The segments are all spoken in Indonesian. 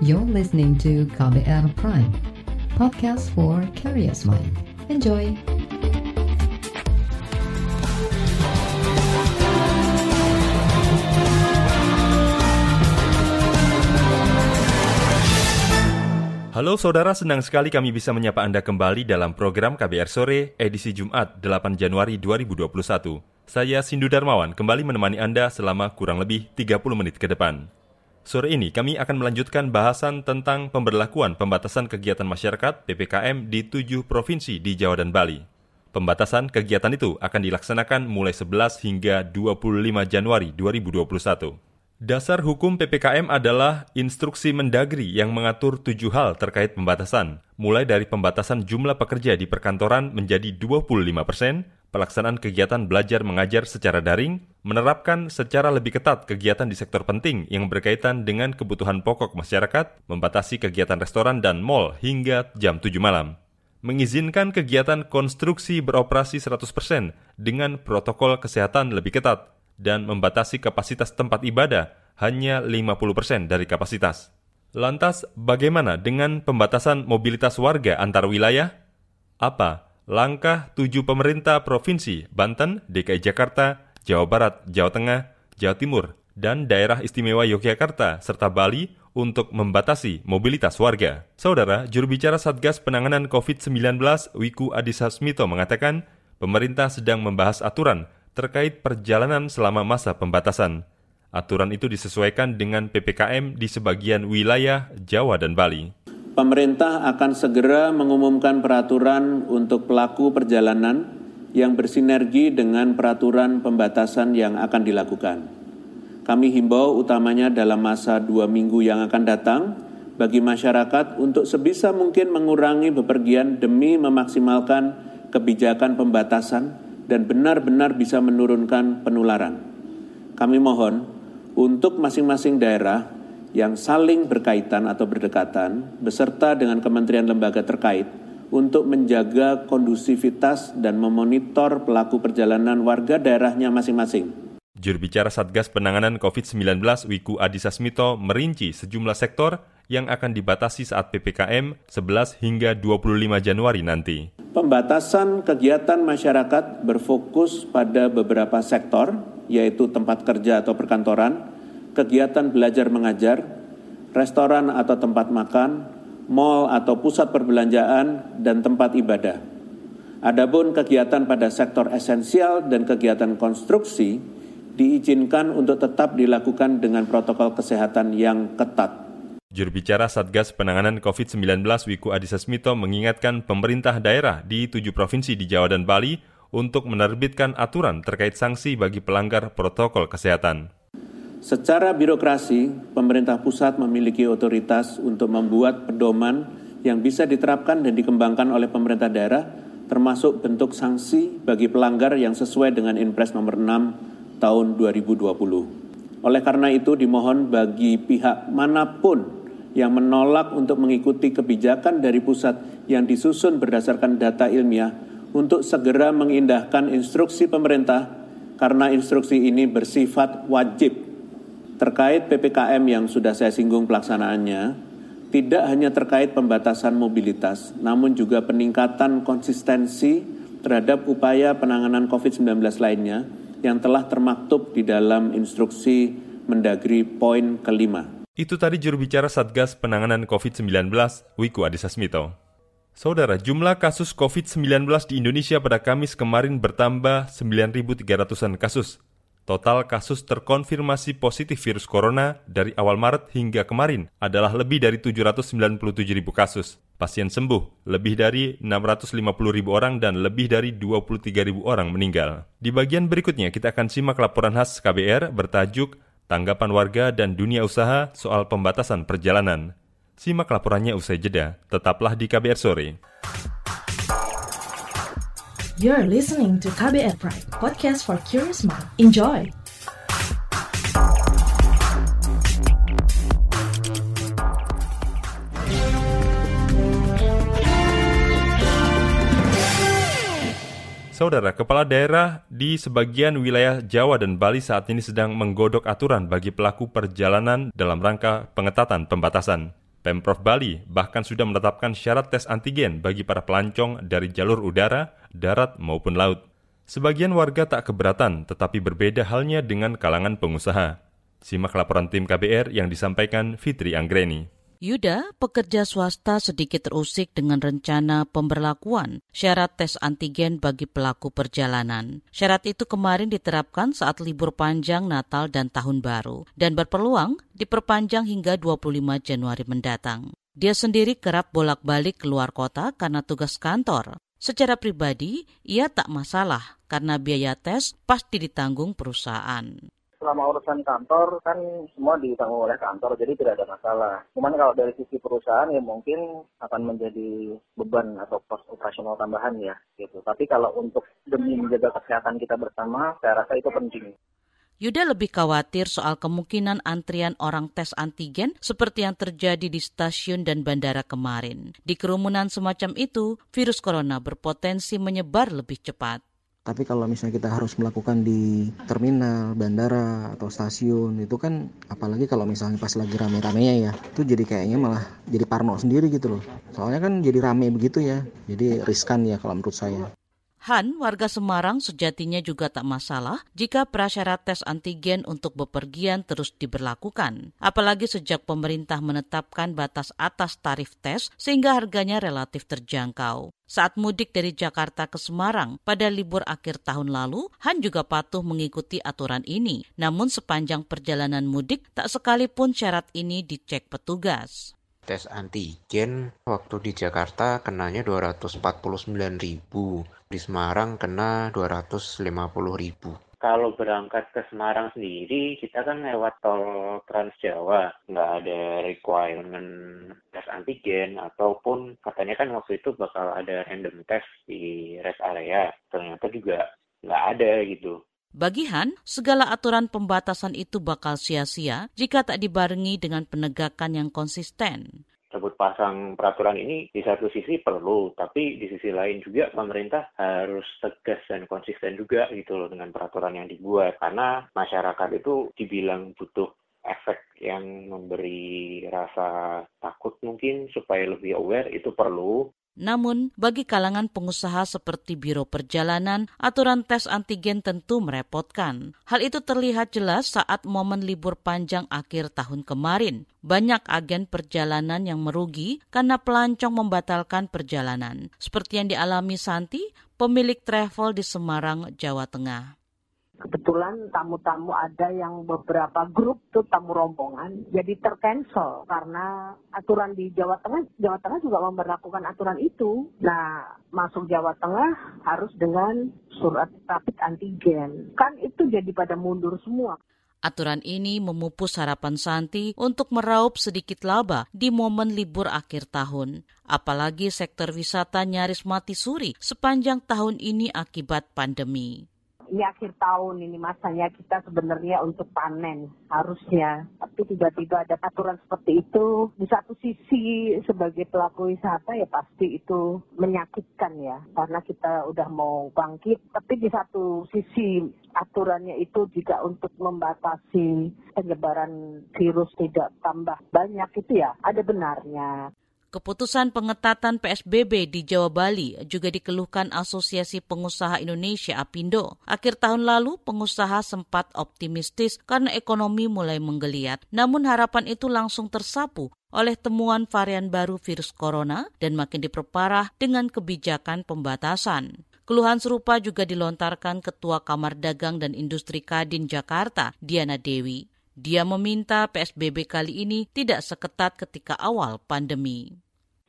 You're listening to KBR Prime, podcast for curious mind. Enjoy! Halo saudara, senang sekali kami bisa menyapa Anda kembali dalam program KBR Sore edisi Jumat 8 Januari 2021. Saya Sindu Darmawan kembali menemani Anda selama kurang lebih 30 menit ke depan. Sore ini kami akan melanjutkan bahasan tentang pemberlakuan pembatasan kegiatan masyarakat PPKM di tujuh provinsi di Jawa dan Bali. Pembatasan kegiatan itu akan dilaksanakan mulai 11 hingga 25 Januari 2021. Dasar hukum PPKM adalah instruksi Mendagri yang mengatur tujuh hal terkait pembatasan, mulai dari pembatasan jumlah pekerja di perkantoran menjadi 25 persen, pelaksanaan kegiatan belajar mengajar secara daring, menerapkan secara lebih ketat kegiatan di sektor penting yang berkaitan dengan kebutuhan pokok masyarakat, membatasi kegiatan restoran dan mal hingga jam 7 malam, mengizinkan kegiatan konstruksi beroperasi 100% dengan protokol kesehatan lebih ketat, dan membatasi kapasitas tempat ibadah hanya 50% dari kapasitas. Lantas, bagaimana dengan pembatasan mobilitas warga antar wilayah? Apa langkah tujuh pemerintah provinsi Banten, DKI Jakarta, Jawa Barat, Jawa Tengah, Jawa Timur, dan daerah istimewa Yogyakarta serta Bali untuk membatasi mobilitas warga. Saudara, juru bicara Satgas Penanganan COVID-19 Wiku Adhisa Smito mengatakan, pemerintah sedang membahas aturan terkait perjalanan selama masa pembatasan. Aturan itu disesuaikan dengan PPKM di sebagian wilayah Jawa dan Bali. Pemerintah akan segera mengumumkan peraturan untuk pelaku perjalanan yang bersinergi dengan peraturan pembatasan yang akan dilakukan. Kami himbau utamanya dalam masa dua minggu yang akan datang bagi masyarakat untuk sebisa mungkin mengurangi bepergian demi memaksimalkan kebijakan pembatasan dan benar-benar bisa menurunkan penularan. Kami mohon untuk masing-masing daerah yang saling berkaitan atau berdekatan beserta dengan kementerian lembaga terkait untuk menjaga kondusivitas dan memonitor pelaku perjalanan warga daerahnya masing-masing. Juru bicara Satgas Penanganan COVID-19 Wiku Adhisa Smito merinci sejumlah sektor yang akan dibatasi saat PPKM 11 hingga 25 Januari nanti. Pembatasan kegiatan masyarakat berfokus pada beberapa sektor, yaitu tempat kerja atau perkantoran, kegiatan belajar mengajar, restoran atau tempat makan, mal atau pusat perbelanjaan, dan tempat ibadah. Adapun kegiatan pada sektor esensial dan kegiatan konstruksi diizinkan untuk tetap dilakukan dengan protokol kesehatan yang ketat. Juru bicara Satgas Penanganan COVID-19 Wiku Adhisa Smito mengingatkan pemerintah daerah di tujuh provinsi di Jawa dan Bali untuk menerbitkan aturan terkait sanksi bagi pelanggar protokol kesehatan. Secara birokrasi, pemerintah pusat memiliki otoritas untuk membuat pedoman yang bisa diterapkan dan dikembangkan oleh pemerintah daerah, termasuk bentuk sanksi bagi pelanggar yang sesuai dengan Inpres nomor 6 tahun 2020. Oleh karena itu, dimohon bagi pihak mana pun yang menolak untuk mengikuti kebijakan dari pusat yang disusun berdasarkan data ilmiah untuk segera mengindahkan instruksi pemerintah karena instruksi ini bersifat wajib. Terkait PPKM yang sudah saya singgung pelaksanaannya, tidak hanya terkait pembatasan mobilitas, namun juga peningkatan konsistensi terhadap upaya penanganan COVID-19 lainnya yang telah termaktub di dalam instruksi Mendagri poin kelima. Itu tadi juru bicara Satgas Penanganan COVID-19, Wiku Adhisa Smito. Saudara, jumlah kasus COVID-19 di Indonesia pada Kamis kemarin bertambah 9.300-an kasus. Total kasus terkonfirmasi positif virus corona dari awal Maret hingga kemarin adalah lebih dari 797.000 kasus. Pasien sembuh lebih dari 650.000 orang dan lebih dari 23.000 orang meninggal. Di bagian berikutnya kita akan simak laporan khas KBR bertajuk tanggapan warga dan dunia usaha soal pembatasan perjalanan. Simak laporannya usai jeda. Tetaplah di KBR Sore. You're listening to KBR Pride, podcast for curious mind. Enjoy! Saudara, kepala daerah di sebagian wilayah Jawa dan Bali saat ini sedang menggodok aturan bagi pelaku perjalanan dalam rangka pengetatan pembatasan. Pemprov Bali bahkan sudah menetapkan syarat tes antigen bagi para pelancong dari jalur udara, darat maupun laut. Sebagian warga tak keberatan, tetapi berbeda halnya dengan kalangan pengusaha. Simak laporan tim KBR yang disampaikan Fitri Anggreni. Yuda, pekerja swasta sedikit terusik dengan rencana pemberlakuan syarat tes antigen bagi pelaku perjalanan. Syarat itu kemarin diterapkan saat libur panjang Natal dan Tahun Baru dan berpeluang diperpanjang hingga 25 Januari mendatang. Dia sendiri kerap bolak-balik keluar kota karena tugas kantor. Secara pribadi, ia tak masalah karena biaya tes pasti ditanggung perusahaan selama urusan kantor kan semua ditanggung oleh kantor jadi tidak ada masalah. Cuman kalau dari sisi perusahaan ya mungkin akan menjadi beban atau pos operasional tambahan ya gitu. Tapi kalau untuk demi menjaga kesehatan kita bersama, saya rasa itu penting. Yuda lebih khawatir soal kemungkinan antrian orang tes antigen seperti yang terjadi di stasiun dan bandara kemarin. Di kerumunan semacam itu, virus corona berpotensi menyebar lebih cepat. Tapi kalau misalnya kita harus melakukan di terminal, bandara, atau stasiun, itu kan apalagi kalau misalnya pas lagi rame-ramenya ya, itu jadi kayaknya malah jadi parno sendiri gitu loh. Soalnya kan jadi rame begitu ya, jadi riskan ya kalau menurut saya. Han, warga Semarang sejatinya juga tak masalah jika prasyarat tes antigen untuk bepergian terus diberlakukan. Apalagi sejak pemerintah menetapkan batas atas tarif tes sehingga harganya relatif terjangkau. Saat mudik dari Jakarta ke Semarang pada libur akhir tahun lalu, Han juga patuh mengikuti aturan ini. Namun sepanjang perjalanan mudik, tak sekalipun syarat ini dicek petugas tes antigen waktu di Jakarta kenanya 249.000 di Semarang kena 250.000 kalau berangkat ke Semarang sendiri, kita kan lewat tol Trans Jawa, nggak ada requirement tes antigen, ataupun katanya kan waktu itu bakal ada random test di rest area. Ternyata juga nggak ada gitu. Bagi Han, segala aturan pembatasan itu bakal sia-sia jika tak dibarengi dengan penegakan yang konsisten. Sebut pasang peraturan ini di satu sisi perlu, tapi di sisi lain juga pemerintah harus tegas dan konsisten juga gitu loh dengan peraturan yang dibuat. Karena masyarakat itu dibilang butuh efek yang memberi rasa takut mungkin supaya lebih aware itu perlu namun, bagi kalangan pengusaha seperti Biro Perjalanan, aturan tes antigen tentu merepotkan. Hal itu terlihat jelas saat momen libur panjang akhir tahun kemarin. Banyak agen perjalanan yang merugi karena pelancong membatalkan perjalanan, seperti yang dialami Santi, pemilik travel di Semarang, Jawa Tengah kebetulan tamu-tamu ada yang beberapa grup tuh tamu rombongan jadi tercancel karena aturan di Jawa Tengah Jawa Tengah juga memperlakukan aturan itu. Nah masuk Jawa Tengah harus dengan surat rapid antigen. Kan itu jadi pada mundur semua. Aturan ini memupus harapan Santi untuk meraup sedikit laba di momen libur akhir tahun. Apalagi sektor wisata nyaris mati suri sepanjang tahun ini akibat pandemi ini akhir tahun ini masanya kita sebenarnya untuk panen harusnya. Tapi tiba-tiba ada aturan seperti itu di satu sisi sebagai pelaku wisata ya pasti itu menyakitkan ya karena kita udah mau bangkit. Tapi di satu sisi aturannya itu juga untuk membatasi penyebaran virus tidak tambah banyak itu ya ada benarnya Keputusan pengetatan PSBB di Jawa Bali juga dikeluhkan Asosiasi Pengusaha Indonesia Apindo. Akhir tahun lalu, pengusaha sempat optimistis karena ekonomi mulai menggeliat. Namun harapan itu langsung tersapu oleh temuan varian baru virus corona dan makin diperparah dengan kebijakan pembatasan. Keluhan serupa juga dilontarkan Ketua Kamar Dagang dan Industri Kadin Jakarta, Diana Dewi. Dia meminta PSBB kali ini tidak seketat ketika awal pandemi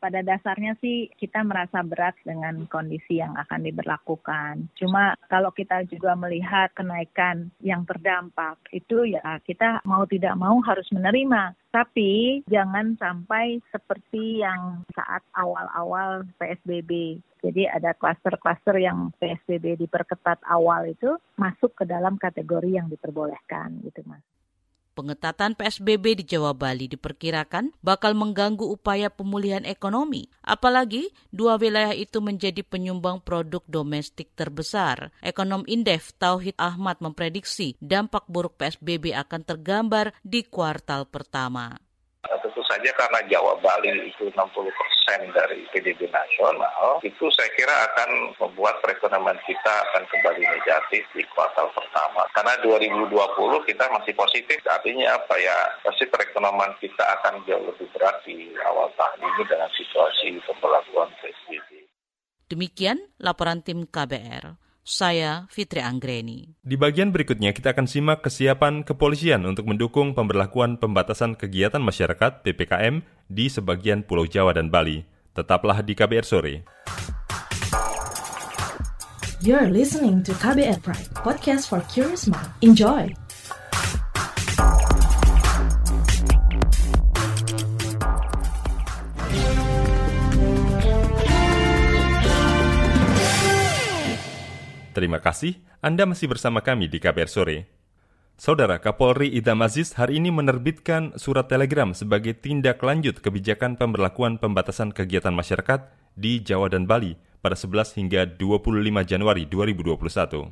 pada dasarnya sih kita merasa berat dengan kondisi yang akan diberlakukan. Cuma kalau kita juga melihat kenaikan yang terdampak itu ya kita mau tidak mau harus menerima. Tapi jangan sampai seperti yang saat awal-awal PSBB. Jadi ada klaster-klaster yang PSBB diperketat awal itu masuk ke dalam kategori yang diperbolehkan gitu Mas. Pengetatan PSBB di Jawa Bali diperkirakan bakal mengganggu upaya pemulihan ekonomi, apalagi dua wilayah itu menjadi penyumbang produk domestik terbesar. Ekonom Indef Tauhid Ahmad memprediksi dampak buruk PSBB akan tergambar di kuartal pertama. Nah, tentu saja karena Jawa Bali itu 60 persen dari PDB nasional, itu saya kira akan membuat perekonomian kita akan kembali negatif di kuartal pertama. Karena 2020 kita masih positif, artinya apa ya, pasti perekonomian kita akan jauh lebih berat di awal tahun ini dengan situasi pemberlakuan PSBB. Demikian laporan tim KBR. Saya Fitri Anggreni. Di bagian berikutnya kita akan simak kesiapan kepolisian untuk mendukung pemberlakuan pembatasan kegiatan masyarakat PPKM di sebagian Pulau Jawa dan Bali. Tetaplah di KBR sore. You're listening to KBR Pride, podcast for curious mind. Enjoy. Terima kasih, Anda masih bersama kami di KBR Sore. Saudara Kapolri Idam Aziz hari ini menerbitkan surat telegram sebagai tindak lanjut kebijakan pemberlakuan pembatasan kegiatan masyarakat di Jawa dan Bali pada 11 hingga 25 Januari 2021.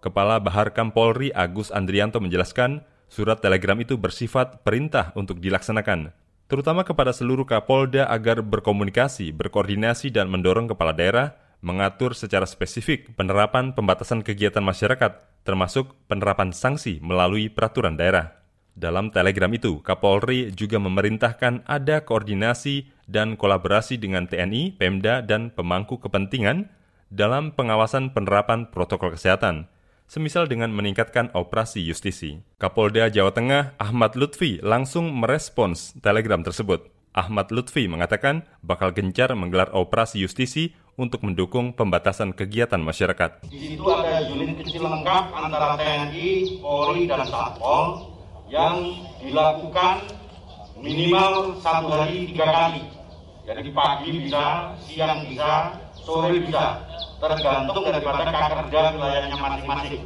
Kepala Bahar Kampolri Agus Andrianto menjelaskan, surat telegram itu bersifat perintah untuk dilaksanakan, terutama kepada seluruh Kapolda agar berkomunikasi, berkoordinasi, dan mendorong kepala daerah mengatur secara spesifik penerapan pembatasan kegiatan masyarakat, termasuk penerapan sanksi melalui peraturan daerah. Dalam telegram itu, Kapolri juga memerintahkan ada koordinasi dan kolaborasi dengan TNI, Pemda, dan pemangku kepentingan dalam pengawasan penerapan protokol kesehatan, semisal dengan meningkatkan operasi justisi. Kapolda Jawa Tengah Ahmad Lutfi langsung merespons telegram tersebut. Ahmad Lutfi mengatakan bakal gencar menggelar operasi justisi untuk mendukung pembatasan kegiatan masyarakat. Di situ ada unit kecil lengkap antara TNI, Polri, dan Satpol yang dilakukan minimal satu hari tiga kali. Jadi pagi bisa, siang bisa, sore bisa, tergantung daripada kerja wilayahnya masing-masing.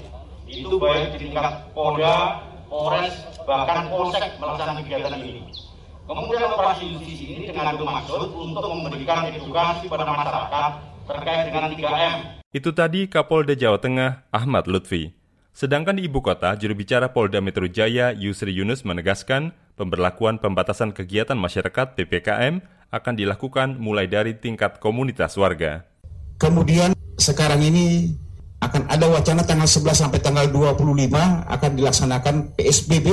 Itu baik di tingkat Polda, Polres, bahkan Polsek melaksanakan kegiatan ini. Kemudian operasi justisi ini dengan bermaksud untuk memberikan edukasi pada masyarakat terkait dengan 3M. Itu tadi Kapolda Jawa Tengah Ahmad Lutfi. Sedangkan di ibu kota, juru bicara Polda Metro Jaya Yusri Yunus menegaskan pemberlakuan pembatasan kegiatan masyarakat PPKM akan dilakukan mulai dari tingkat komunitas warga. Kemudian sekarang ini akan ada wacana tanggal 11 sampai tanggal 25 akan dilaksanakan PSBB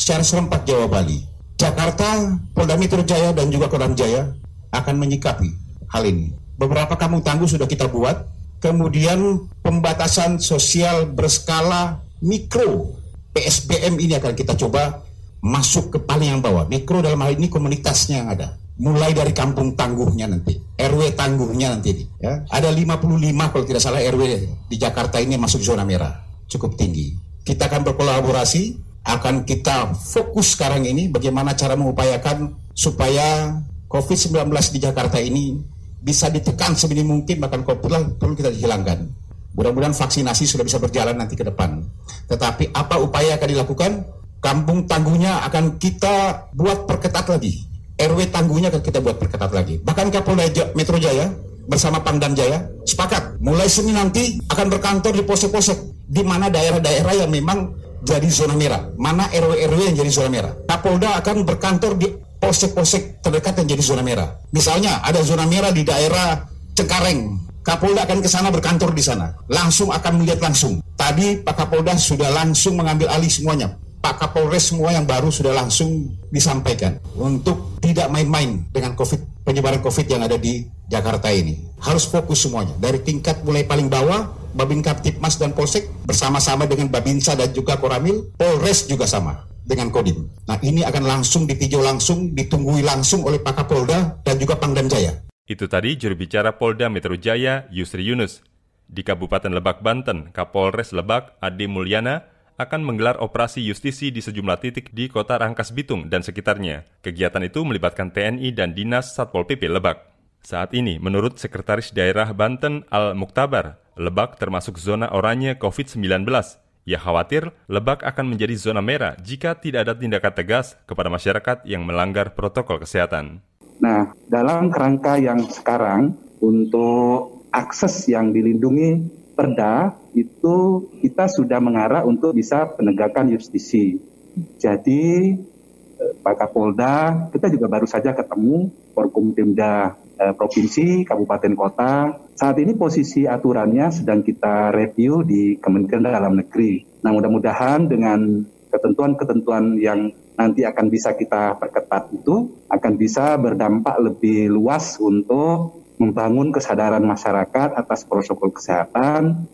secara serempak Jawa Bali. Jakarta, Polda Metro Jaya dan juga Kodam Jaya akan menyikapi hal ini. Beberapa kampung tangguh sudah kita buat, kemudian pembatasan sosial berskala mikro PSBM ini akan kita coba masuk ke paling yang bawah. Mikro dalam hal ini komunitasnya yang ada. Mulai dari kampung tangguhnya nanti, RW tangguhnya nanti. Ya. Ada 55 kalau tidak salah RW di Jakarta ini masuk zona merah, cukup tinggi. Kita akan berkolaborasi akan kita fokus sekarang ini bagaimana cara mengupayakan supaya COVID-19 di Jakarta ini bisa ditekan sebini mungkin bahkan perlu kita dihilangkan. Mudah-mudahan vaksinasi sudah bisa berjalan nanti ke depan. Tetapi apa upaya akan dilakukan? Kampung tangguhnya akan kita buat perketat lagi. RW tangguhnya akan kita buat perketat lagi. Bahkan Kapolda Metro Jaya bersama Pangdam Jaya sepakat mulai Senin nanti akan berkantor di posek-posek di mana daerah-daerah yang memang jadi zona merah, mana RW-RW yang jadi zona merah. Kapolda akan berkantor di polsek-polsek terdekat yang jadi zona merah. Misalnya ada zona merah di daerah Cengkareng, Kapolda akan ke sana berkantor di sana. Langsung akan melihat langsung. Tadi Pak Kapolda sudah langsung mengambil alih semuanya. Pak Kapolres semua yang baru sudah langsung disampaikan untuk tidak main-main dengan COVID penyebaran COVID yang ada di Jakarta ini. Harus fokus semuanya dari tingkat mulai paling bawah Babin Kaptipmas dan Polsek bersama-sama dengan Babinsa dan juga Koramil, Polres juga sama dengan Kodim. Nah ini akan langsung ditinjau langsung, ditunggui langsung oleh Pak Kapolda dan juga Pangdam Jaya. Itu tadi juru bicara Polda Metro Jaya, Yusri Yunus. Di Kabupaten Lebak, Banten, Kapolres Lebak, Ade Mulyana, akan menggelar operasi justisi di sejumlah titik di kota Rangkas Bitung dan sekitarnya. Kegiatan itu melibatkan TNI dan Dinas Satpol PP Lebak. Saat ini, menurut Sekretaris Daerah Banten Al-Muktabar, Lebak termasuk zona oranye COVID-19. Ia khawatir Lebak akan menjadi zona merah jika tidak ada tindakan tegas kepada masyarakat yang melanggar protokol kesehatan. Nah, dalam kerangka yang sekarang untuk akses yang dilindungi perda itu kita sudah mengarah untuk bisa penegakan justisi. Jadi Pak Kapolda, kita juga baru saja ketemu Forkumtimda eh, Provinsi, Kabupaten Kota. Saat ini posisi aturannya sedang kita review di Kementerian Dalam Negeri. Nah mudah-mudahan dengan ketentuan-ketentuan yang nanti akan bisa kita perketat itu akan bisa berdampak lebih luas untuk membangun kesadaran masyarakat atas protokol kesehatan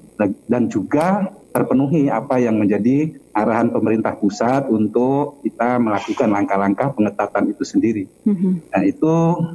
dan juga terpenuhi apa yang menjadi arahan pemerintah pusat untuk kita melakukan langkah-langkah pengetatan itu sendiri. Mm-hmm. Nah itu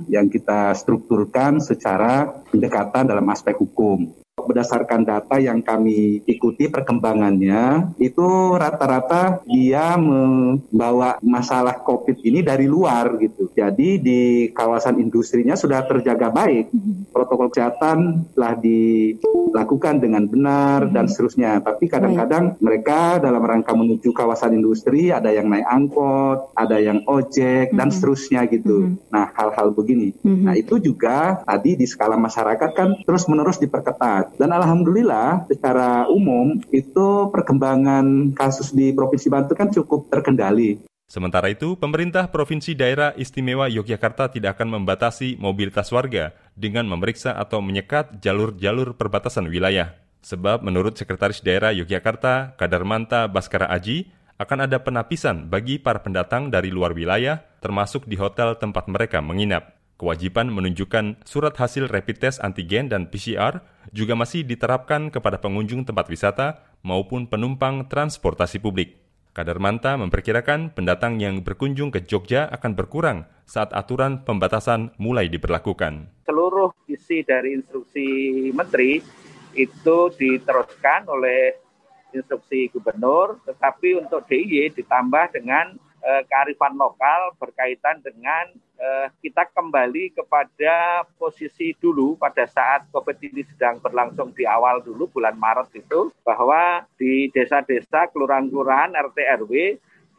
yang kita strukturkan secara pendekatan dalam aspek hukum berdasarkan data yang kami ikuti perkembangannya itu rata-rata dia membawa masalah COVID ini dari luar gitu. Jadi di kawasan industrinya sudah terjaga baik. Protokol kesehatan telah dilakukan dengan benar dan seterusnya. Tapi kadang-kadang mereka dalam rangka menuju kawasan industri ada yang naik angkot, ada yang ojek dan seterusnya gitu. Nah, hal-hal begini. Nah, itu juga tadi di skala masyarakat kan terus-menerus diperketat. Dan alhamdulillah secara umum itu perkembangan kasus di Provinsi Banten kan cukup terkendali. Sementara itu, pemerintah Provinsi Daerah Istimewa Yogyakarta tidak akan membatasi mobilitas warga dengan memeriksa atau menyekat jalur-jalur perbatasan wilayah. Sebab menurut Sekretaris Daerah Yogyakarta, Kadarmanta Baskara Aji, akan ada penapisan bagi para pendatang dari luar wilayah, termasuk di hotel tempat mereka menginap. Kewajiban menunjukkan surat hasil rapid test antigen dan PCR juga masih diterapkan kepada pengunjung tempat wisata maupun penumpang transportasi publik. Kadarmanta memperkirakan pendatang yang berkunjung ke Jogja akan berkurang saat aturan pembatasan mulai diberlakukan. Seluruh isi dari instruksi menteri itu diteruskan oleh instruksi gubernur, tetapi untuk DIY ditambah dengan eh, kearifan lokal berkaitan dengan eh, kita kembali kepada posisi dulu pada saat COVID ini sedang berlangsung di awal dulu bulan Maret itu bahwa di desa-desa, kelurahan-kelurahan, RT RW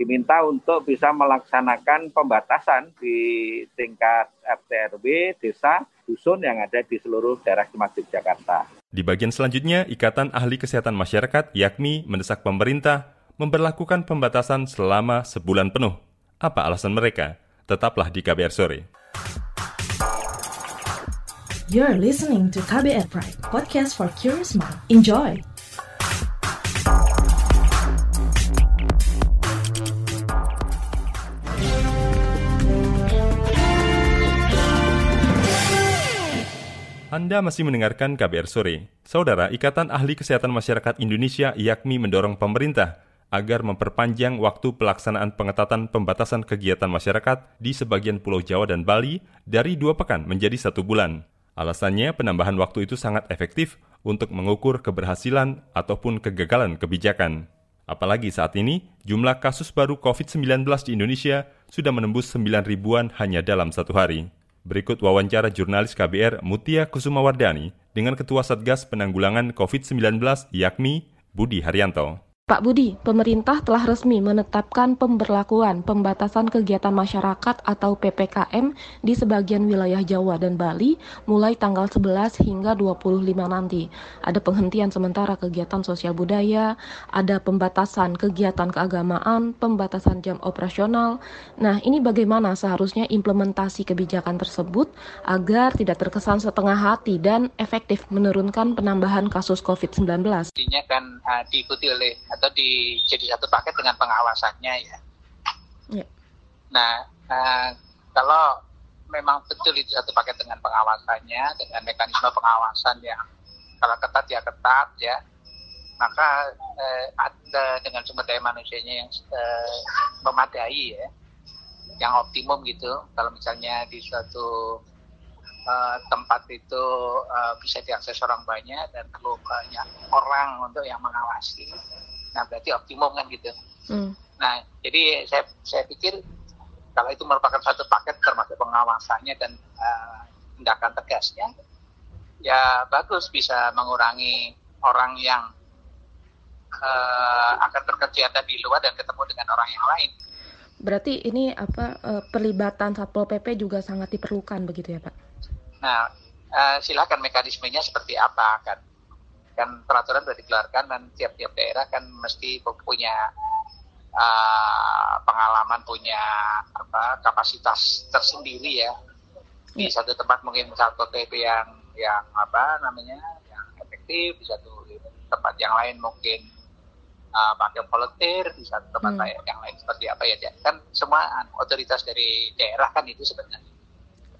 diminta untuk bisa melaksanakan pembatasan di tingkat RT RW, desa, dusun yang ada di seluruh daerah Kemajuk Jakarta. Di bagian selanjutnya, Ikatan Ahli Kesehatan Masyarakat, yakni mendesak pemerintah memperlakukan pembatasan selama sebulan penuh. Apa alasan mereka? Tetaplah di KBR Sore. You're listening to KBR Pride, podcast for curious mind. Enjoy! Anda masih mendengarkan KBR Sore. Saudara, Ikatan Ahli Kesehatan Masyarakat Indonesia IAKMI mendorong pemerintah agar memperpanjang waktu pelaksanaan pengetatan pembatasan kegiatan masyarakat di sebagian Pulau Jawa dan Bali dari dua pekan menjadi satu bulan. Alasannya, penambahan waktu itu sangat efektif untuk mengukur keberhasilan ataupun kegagalan kebijakan. Apalagi saat ini, jumlah kasus baru COVID-19 di Indonesia sudah menembus 9 ribuan hanya dalam satu hari. Berikut wawancara jurnalis KBR Mutia Kusumawardani dengan Ketua Satgas Penanggulangan COVID-19 yakni Budi Haryanto. Pak Budi, pemerintah telah resmi menetapkan pemberlakuan pembatasan kegiatan masyarakat atau PPKM di sebagian wilayah Jawa dan Bali mulai tanggal 11 hingga 25 nanti. Ada penghentian sementara kegiatan sosial budaya, ada pembatasan kegiatan keagamaan, pembatasan jam operasional. Nah, ini bagaimana seharusnya implementasi kebijakan tersebut agar tidak terkesan setengah hati dan efektif menurunkan penambahan kasus COVID-19? Intinya kan uh, diikuti oleh atau di jadi satu paket dengan pengawasannya ya. ya. Nah, uh, kalau memang betul itu satu paket dengan pengawasannya, dengan mekanisme pengawasan yang kalau ketat ya ketat ya, maka eh, ada dengan sumber daya manusianya yang eh, memadai ya, yang optimum gitu. Kalau misalnya di suatu uh, tempat itu uh, bisa diakses orang banyak dan perlu banyak orang untuk yang mengawasi, Nah berarti optimum kan gitu. Hmm. Nah jadi saya saya pikir kalau itu merupakan satu paket termasuk pengawasannya dan uh, tindakan tegasnya, ya bagus bisa mengurangi orang yang uh, akan berkegiatan di luar dan ketemu dengan orang yang lain. Berarti ini apa uh, pelibatan satpol pp juga sangat diperlukan begitu ya pak? Nah uh, silakan mekanismenya seperti apa kan? Kan peraturan sudah dikeluarkan dan tiap-tiap daerah kan mesti punya uh, pengalaman punya apa kapasitas tersendiri ya di yeah. satu tempat mungkin satu PP yang yang apa namanya yang efektif di satu tempat yang lain mungkin uh, pakai volunteer di satu tempat hmm. yang lain seperti apa ya kan semua otoritas dari daerah kan itu sebenarnya.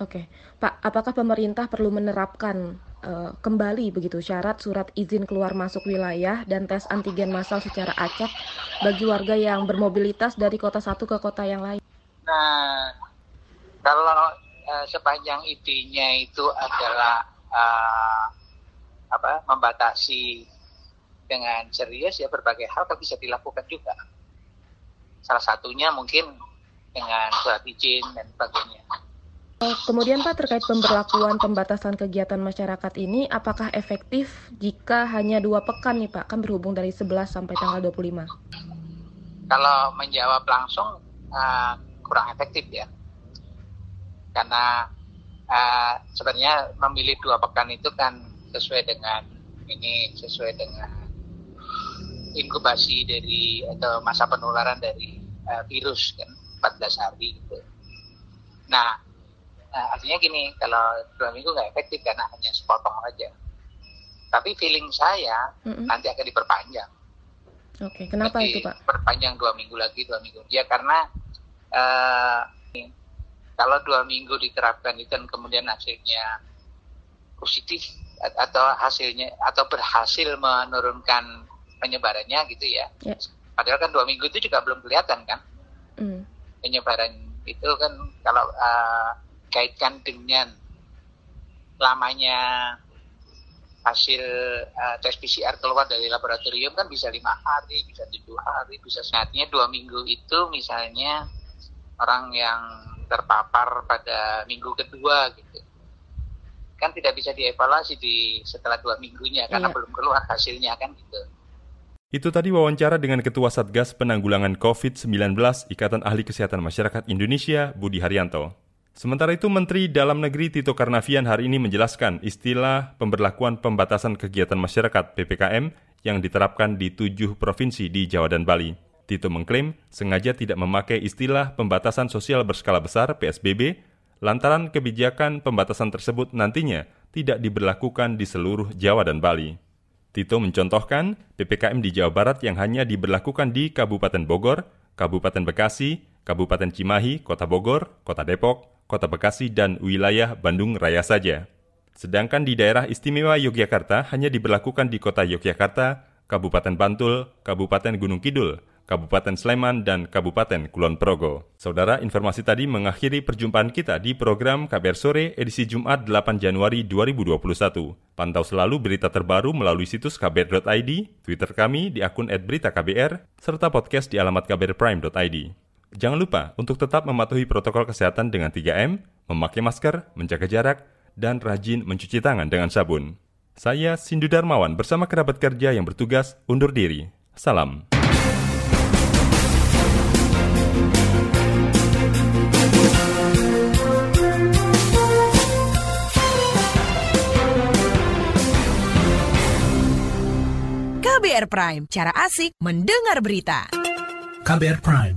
Oke, Pak, apakah pemerintah perlu menerapkan uh, kembali begitu syarat surat izin keluar masuk wilayah dan tes antigen massal secara acak bagi warga yang bermobilitas dari kota satu ke kota yang lain? Nah, kalau uh, sepanjang idenya itu adalah uh, apa membatasi dengan serius ya berbagai hal kan bisa dilakukan juga. Salah satunya mungkin dengan surat izin dan sebagainya. Oh, kemudian Pak terkait pemberlakuan pembatasan kegiatan masyarakat ini, apakah efektif jika hanya dua pekan nih Pak? Kan berhubung dari 11 sampai tanggal 25. Kalau menjawab langsung uh, kurang efektif ya. Karena uh, sebenarnya memilih dua pekan itu kan sesuai dengan ini sesuai dengan inkubasi dari atau masa penularan dari uh, virus kan 14 hari gitu. Nah, uh, artinya gini, kalau dua minggu nggak efektif karena hanya sepotong aja. Tapi feeling saya mm -hmm. nanti akan diperpanjang. Oke, okay. kenapa Jadi, itu Pak? Perpanjang dua minggu lagi, dua minggu. Ya karena uh, kalau dua minggu diterapkan itu dan kemudian hasilnya positif atau hasilnya atau berhasil menurunkan penyebarannya gitu ya. Yeah. Padahal kan dua minggu itu juga belum kelihatan kan mm. penyebaran itu kan kalau uh, kaitkan dengan lamanya hasil uh, tes PCR keluar dari laboratorium kan bisa lima hari, bisa tujuh hari, bisa saatnya dua minggu itu misalnya orang yang terpapar pada minggu kedua gitu kan tidak bisa dievaluasi di setelah dua minggunya karena yeah. belum keluar hasilnya kan gitu. Itu tadi wawancara dengan Ketua Satgas Penanggulangan COVID-19 Ikatan Ahli Kesehatan Masyarakat Indonesia, Budi Haryanto. Sementara itu, Menteri Dalam Negeri Tito Karnavian hari ini menjelaskan istilah pemberlakuan pembatasan kegiatan masyarakat PPKM yang diterapkan di tujuh provinsi di Jawa dan Bali. Tito mengklaim sengaja tidak memakai istilah pembatasan sosial berskala besar PSBB lantaran kebijakan pembatasan tersebut nantinya tidak diberlakukan di seluruh Jawa dan Bali. Tito mencontohkan PPKM di Jawa Barat yang hanya diberlakukan di Kabupaten Bogor, Kabupaten Bekasi, Kabupaten Cimahi, Kota Bogor, Kota Depok, Kota Bekasi, dan wilayah Bandung Raya saja. Sedangkan di daerah istimewa Yogyakarta hanya diberlakukan di Kota Yogyakarta, Kabupaten Bantul, Kabupaten Gunung Kidul, Kabupaten Sleman, dan Kabupaten Kulon Progo. Saudara, informasi tadi mengakhiri perjumpaan kita di program KBR Sore edisi Jumat 8 Januari 2021. Pantau selalu berita terbaru melalui situs kbr.id, Twitter kami di akun @beritaKBR, serta podcast di alamat kbrprime.id. Jangan lupa untuk tetap mematuhi protokol kesehatan dengan 3M, memakai masker, menjaga jarak, dan rajin mencuci tangan dengan sabun. Saya Sindu Darmawan bersama kerabat kerja yang bertugas undur diri. Salam. KBR Prime, cara asik mendengar berita. KBR Prime,